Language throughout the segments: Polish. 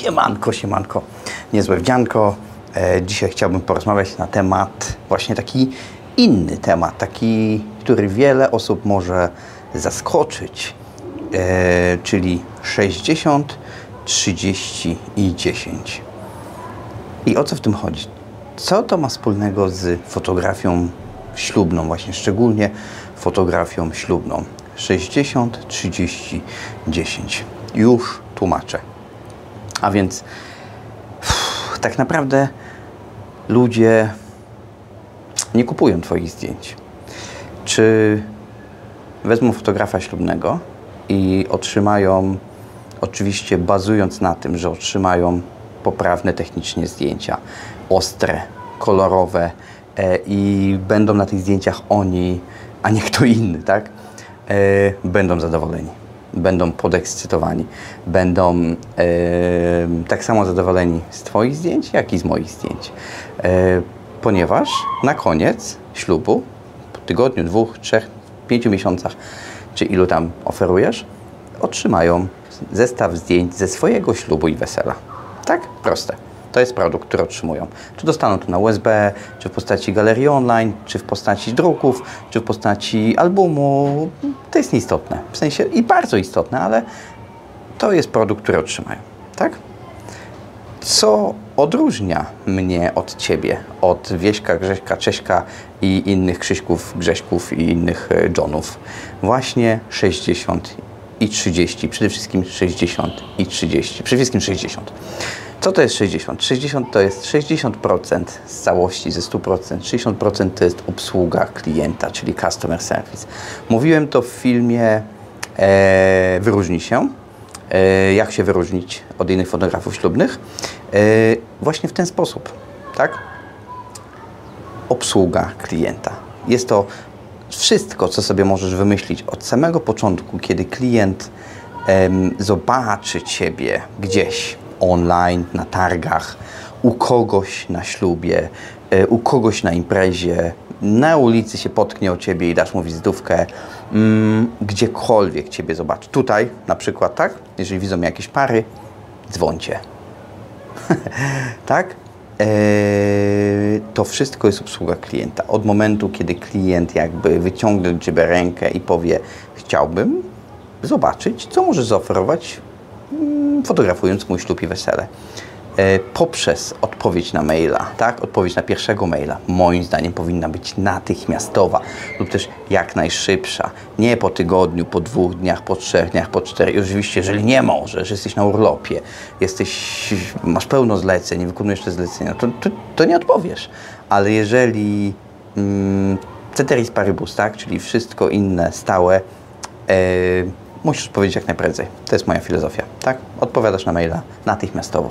Siemanko, siemanko, niezłe wdzianko. E, dzisiaj chciałbym porozmawiać na temat, właśnie taki inny temat, taki, który wiele osób może zaskoczyć, e, czyli 60, 30 i 10. I o co w tym chodzi? Co to ma wspólnego z fotografią ślubną, właśnie szczególnie fotografią ślubną? 60, 30, 10. Już tłumaczę. A więc tak naprawdę ludzie nie kupują Twoich zdjęć. Czy wezmą fotografa ślubnego i otrzymają, oczywiście bazując na tym, że otrzymają poprawne technicznie zdjęcia, ostre, kolorowe e, i będą na tych zdjęciach oni, a nie kto inny, tak? E, będą zadowoleni będą podekscytowani, będą e, tak samo zadowoleni z Twoich zdjęć, jak i z moich zdjęć. E, ponieważ na koniec ślubu, po tygodniu, dwóch, trzech, pięciu miesiącach, czy ilu tam oferujesz, otrzymają zestaw zdjęć ze swojego ślubu i wesela. Tak? Proste. To jest produkt, który otrzymują. Czy dostaną to na USB, czy w postaci galerii online, czy w postaci druków, czy w postaci albumu. To jest nieistotne. W sensie i bardzo istotne, ale to jest produkt, który otrzymają. Tak? Co odróżnia mnie od Ciebie, od Wieśka, Grześka, Cześka i innych Krzyśków, Grześków i innych e, Johnów? Właśnie 60 i 30. Przede wszystkim 60 i 30. Przede wszystkim 60. Co to jest 60? 60 to jest 60% z całości, ze 100%. 60% to jest obsługa klienta, czyli customer service. Mówiłem to w filmie e, Wyróżni się. E, jak się wyróżnić od innych fotografów ślubnych? E, właśnie w ten sposób, tak? Obsługa klienta. Jest to wszystko, co sobie możesz wymyślić od samego początku, kiedy klient zobaczy Ciebie gdzieś, online, na targach, u kogoś na ślubie, e, u kogoś na imprezie, na ulicy się potknie o Ciebie i dasz mu wizytówkę, mm, gdziekolwiek Ciebie zobaczy. Tutaj na przykład, tak? Jeżeli widzą jakieś pary, dzwońcie. tak? Eee, to wszystko jest obsługa klienta. Od momentu, kiedy klient jakby wyciągnie do Ciebie rękę i powie chciałbym zobaczyć, co możesz zaoferować fotografując mój ślub i wesele. E, poprzez odpowiedź na maila, tak? Odpowiedź na pierwszego maila, moim zdaniem powinna być natychmiastowa lub też jak najszybsza. Nie po tygodniu, po dwóch dniach, po trzech dniach, po czterech. Oczywiście, jeżeli nie możesz, jesteś na urlopie, jesteś, masz pełno zleceń, wykonujesz te zlecenia, to, to, to nie odpowiesz. Ale jeżeli mm, ceteris paribus, tak? Czyli wszystko inne stałe, yy, musisz powiedzieć jak najprędzej. To jest moja filozofia, tak? Odpowiadasz na maila natychmiastowo.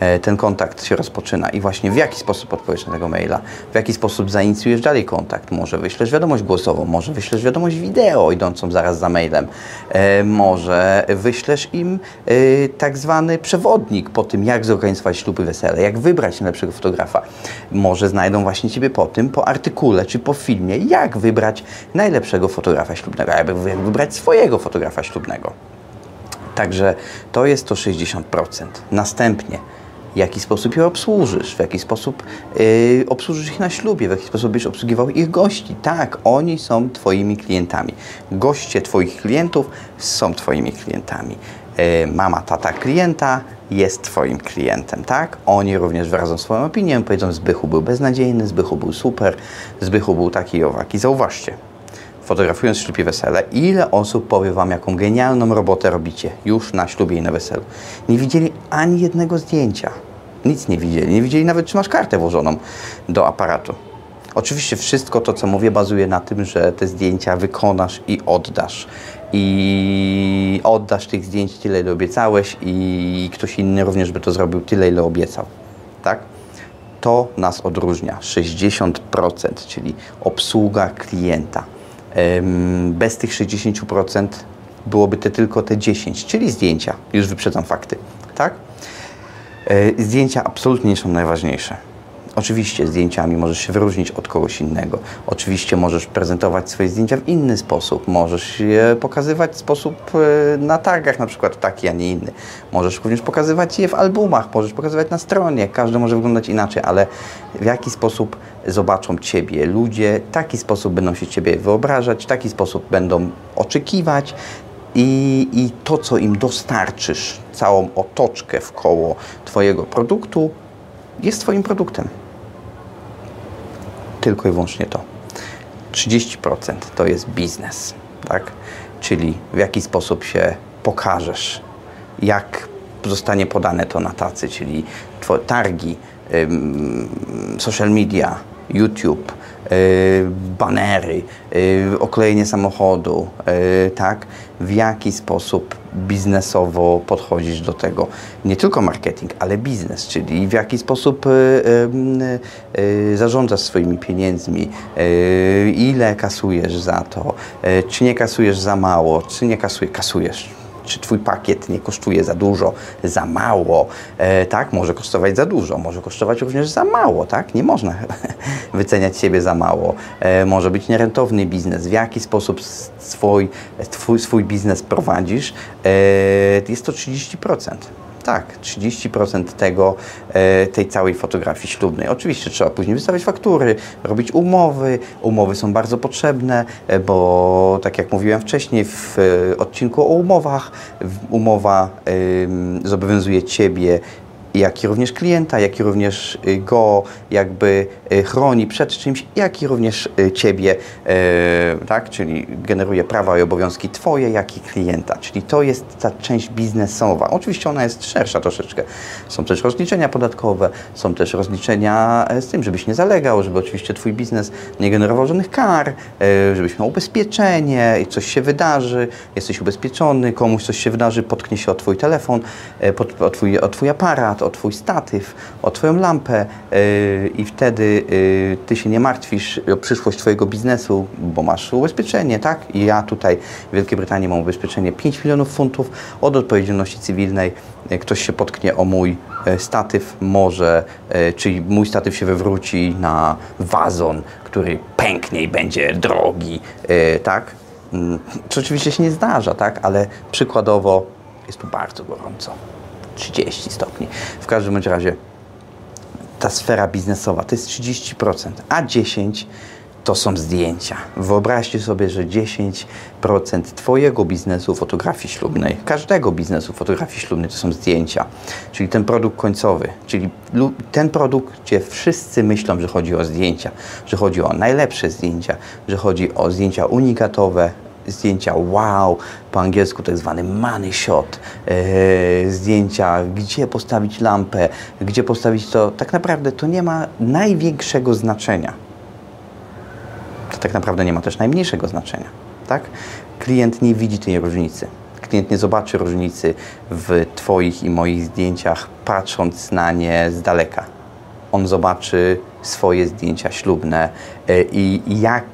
E, ten kontakt się rozpoczyna i właśnie w jaki sposób odpowiesz na tego maila, w jaki sposób zainicjujesz dalej kontakt. Może wyślesz wiadomość głosową, może wyślesz wiadomość wideo idącą zaraz za mailem, e, może wyślesz im e, tak zwany przewodnik po tym, jak zorganizować śluby wesele, jak wybrać najlepszego fotografa. Może znajdą właśnie Ciebie po tym, po artykule czy po filmie, jak wybrać najlepszego fotografa ślubnego, jak wybrać swojego fotografa ślubnego. Także to jest to 60%. Następnie w jaki sposób je obsłużysz, w jaki sposób yy, obsłużysz ich na ślubie, w jaki sposób byś obsługiwał ich gości. Tak, oni są Twoimi klientami. Goście Twoich klientów są Twoimi klientami. Yy, mama, tata klienta jest Twoim klientem, tak? Oni również wyrażą swoją opinię, powiedzą Zbychu był beznadziejny, Zbychu był super, Zbychu był taki i owaki. Zauważcie, fotografując ślub wesele, ile osób powie Wam, jaką genialną robotę robicie już na ślubie i na weselu. Nie widzieli ani jednego zdjęcia. Nic nie widzieli. Nie widzieli nawet, czy masz kartę włożoną do aparatu. Oczywiście wszystko to, co mówię, bazuje na tym, że te zdjęcia wykonasz i oddasz. I oddasz tych zdjęć tyle, ile obiecałeś i ktoś inny również by to zrobił tyle, ile obiecał. Tak? To nas odróżnia. 60%, czyli obsługa klienta bez tych 60% byłoby to tylko te 10, czyli zdjęcia. Już wyprzedzam fakty, tak? E, zdjęcia absolutnie nie są najważniejsze. Oczywiście zdjęciami możesz się wyróżnić od kogoś innego. Oczywiście możesz prezentować swoje zdjęcia w inny sposób. Możesz je pokazywać w sposób e, na targach, na przykład taki, a nie inny. Możesz również pokazywać je w albumach, możesz pokazywać na stronie. Każdy może wyglądać inaczej, ale w jaki sposób zobaczą Ciebie ludzie, taki sposób będą się Ciebie wyobrażać, taki sposób będą oczekiwać, i, i, to, co im dostarczysz, całą otoczkę w koło Twojego produktu, jest Twoim produktem tylko i wyłącznie to. 30% to jest biznes, tak? Czyli w jaki sposób się pokażesz, jak zostanie podane to na tacy, czyli targi, social media, YouTube, Y, banery, y, oklejenie samochodu, y, tak? W jaki sposób biznesowo podchodzisz do tego? Nie tylko marketing, ale biznes, czyli w jaki sposób zarządzasz swoimi pieniędzmi, ile kasujesz za to, czy nie kasujesz za mało, czy nie kasujesz, kasujesz czy Twój pakiet nie kosztuje za dużo, za mało, e, tak? Może kosztować za dużo, może kosztować również za mało, tak? Nie można wyceniać siebie za mało. E, może być nierentowny biznes. W jaki sposób swój, twój, swój biznes prowadzisz? E, jest to 30%. Tak, 30% tego, e, tej całej fotografii ślubnej. Oczywiście trzeba później wystawiać faktury, robić umowy. Umowy są bardzo potrzebne, e, bo tak jak mówiłem wcześniej w e, odcinku o umowach, umowa zobowiązuje Ciebie jak i również klienta, jak i również y, go jakby y, chroni przed czymś, jak i również y, Ciebie, tak? czyli generuje prawa i obowiązki Twoje, jak i klienta. Czyli to jest ta część biznesowa. Oczywiście ona jest szersza troszeczkę. Są też rozliczenia podatkowe, są też rozliczenia e, z tym, żebyś nie zalegał, żeby oczywiście Twój biznes nie generował żadnych kar, e, żebyś miał ubezpieczenie coś się wydarzy, jesteś ubezpieczony, komuś coś się wydarzy, potknie się o Twój telefon, e, o Twój, o twój aparat, o Twój statyw, o Twoją lampę yy, i wtedy yy, Ty się nie martwisz o przyszłość Twojego biznesu, bo masz ubezpieczenie, tak? I ja tutaj w Wielkiej Brytanii mam ubezpieczenie 5 milionów funtów od odpowiedzialności cywilnej. Yy, ktoś się potknie o mój statyw, może, czyli mój statyw się wywróci na wazon, który pęknie i będzie drogi, tak? Mm, co oczywiście się nie zdarza, tak? Ale przykładowo jest tu bardzo gorąco. 30 stopni. W każdym razie ta sfera biznesowa to jest 30%, a 10% to są zdjęcia. Wyobraźcie sobie, że 10% Twojego biznesu fotografii ślubnej, każdego biznesu fotografii ślubnej to są zdjęcia, czyli ten produkt końcowy, czyli ten produkt, gdzie wszyscy myślą, że chodzi o zdjęcia, że chodzi o najlepsze zdjęcia, że chodzi o zdjęcia unikatowe, zdjęcia wow, po angielsku tak zwany money shot, e, zdjęcia, gdzie postawić lampę, gdzie postawić to, tak naprawdę to nie ma największego znaczenia. To tak naprawdę nie ma też najmniejszego znaczenia, tak? Klient nie widzi tej różnicy. Klient nie zobaczy różnicy w Twoich i moich zdjęciach, patrząc na nie z daleka. On zobaczy swoje zdjęcia ślubne e, i jak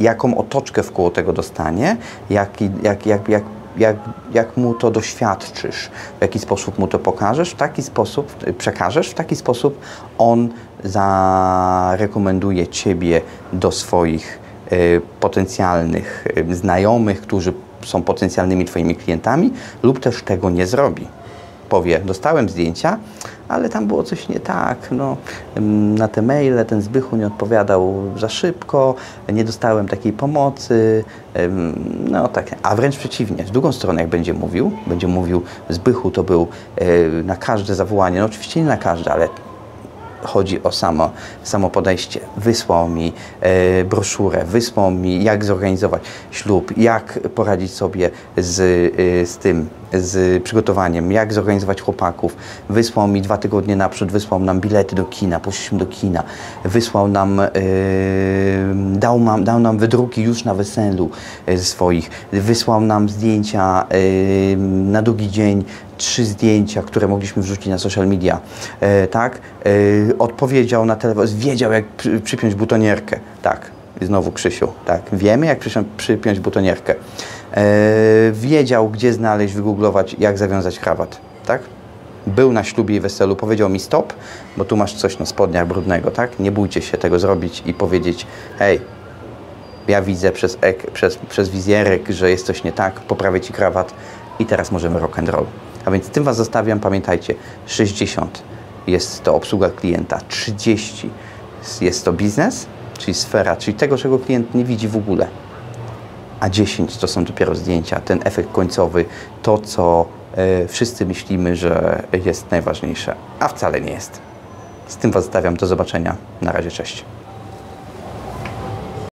jaką otoczkę wkoło tego dostanie, jak, jak, jak, jak, jak, jak mu to doświadczysz, w jaki sposób mu to pokażesz, w taki sposób przekażesz, w taki sposób on zarekomenduje Ciebie do swoich y, potencjalnych y, znajomych, którzy są potencjalnymi Twoimi klientami, lub też tego nie zrobi. Powie, dostałem zdjęcia, ale tam było coś nie tak. No, na te maile ten Zbychu nie odpowiadał za szybko, nie dostałem takiej pomocy. No tak, a wręcz przeciwnie, z drugą stronę jak będzie mówił, będzie mówił Zbychu to był e, na każde zawołanie, no oczywiście nie na każde, ale chodzi o samo, samo podejście. Wysłał mi e, broszurę, wysłał mi jak zorganizować ślub, jak poradzić sobie z, e, z tym, z przygotowaniem, jak zorganizować chłopaków. Wysłał mi dwa tygodnie naprzód, wysłał nam bilety do kina, poszliśmy do kina. Wysłał nam, e, dał, nam dał nam wydruki już na weselu e, swoich. Wysłał nam zdjęcia e, na drugi dzień trzy zdjęcia, które mogliśmy wrzucić na social media, tak? Odpowiedział na telefon, wiedział jak przy, przypiąć butonierkę, tak? Znowu Krzysiu, tak? Wiemy jak przypiąć butonierkę. E, wiedział, gdzie znaleźć, wygooglować, jak zawiązać krawat, tak? był na ślubie i weselu, powiedział mi stop, bo tu masz coś na spodniach brudnego, tak? Nie bójcie się tego zrobić i powiedzieć, hej, ja widzę przez, ek, przez, przez wizjerek, że jest coś nie tak, poprawię Ci krawat i teraz możemy rock and roll. A więc tym Was zostawiam, pamiętajcie, 60 jest to obsługa klienta, 30 jest to biznes, czyli sfera, czyli tego, czego klient nie widzi w ogóle, a 10 to są dopiero zdjęcia, ten efekt końcowy, to co y, wszyscy myślimy, że jest najważniejsze, a wcale nie jest. Z tym Was zostawiam, do zobaczenia, na razie, cześć.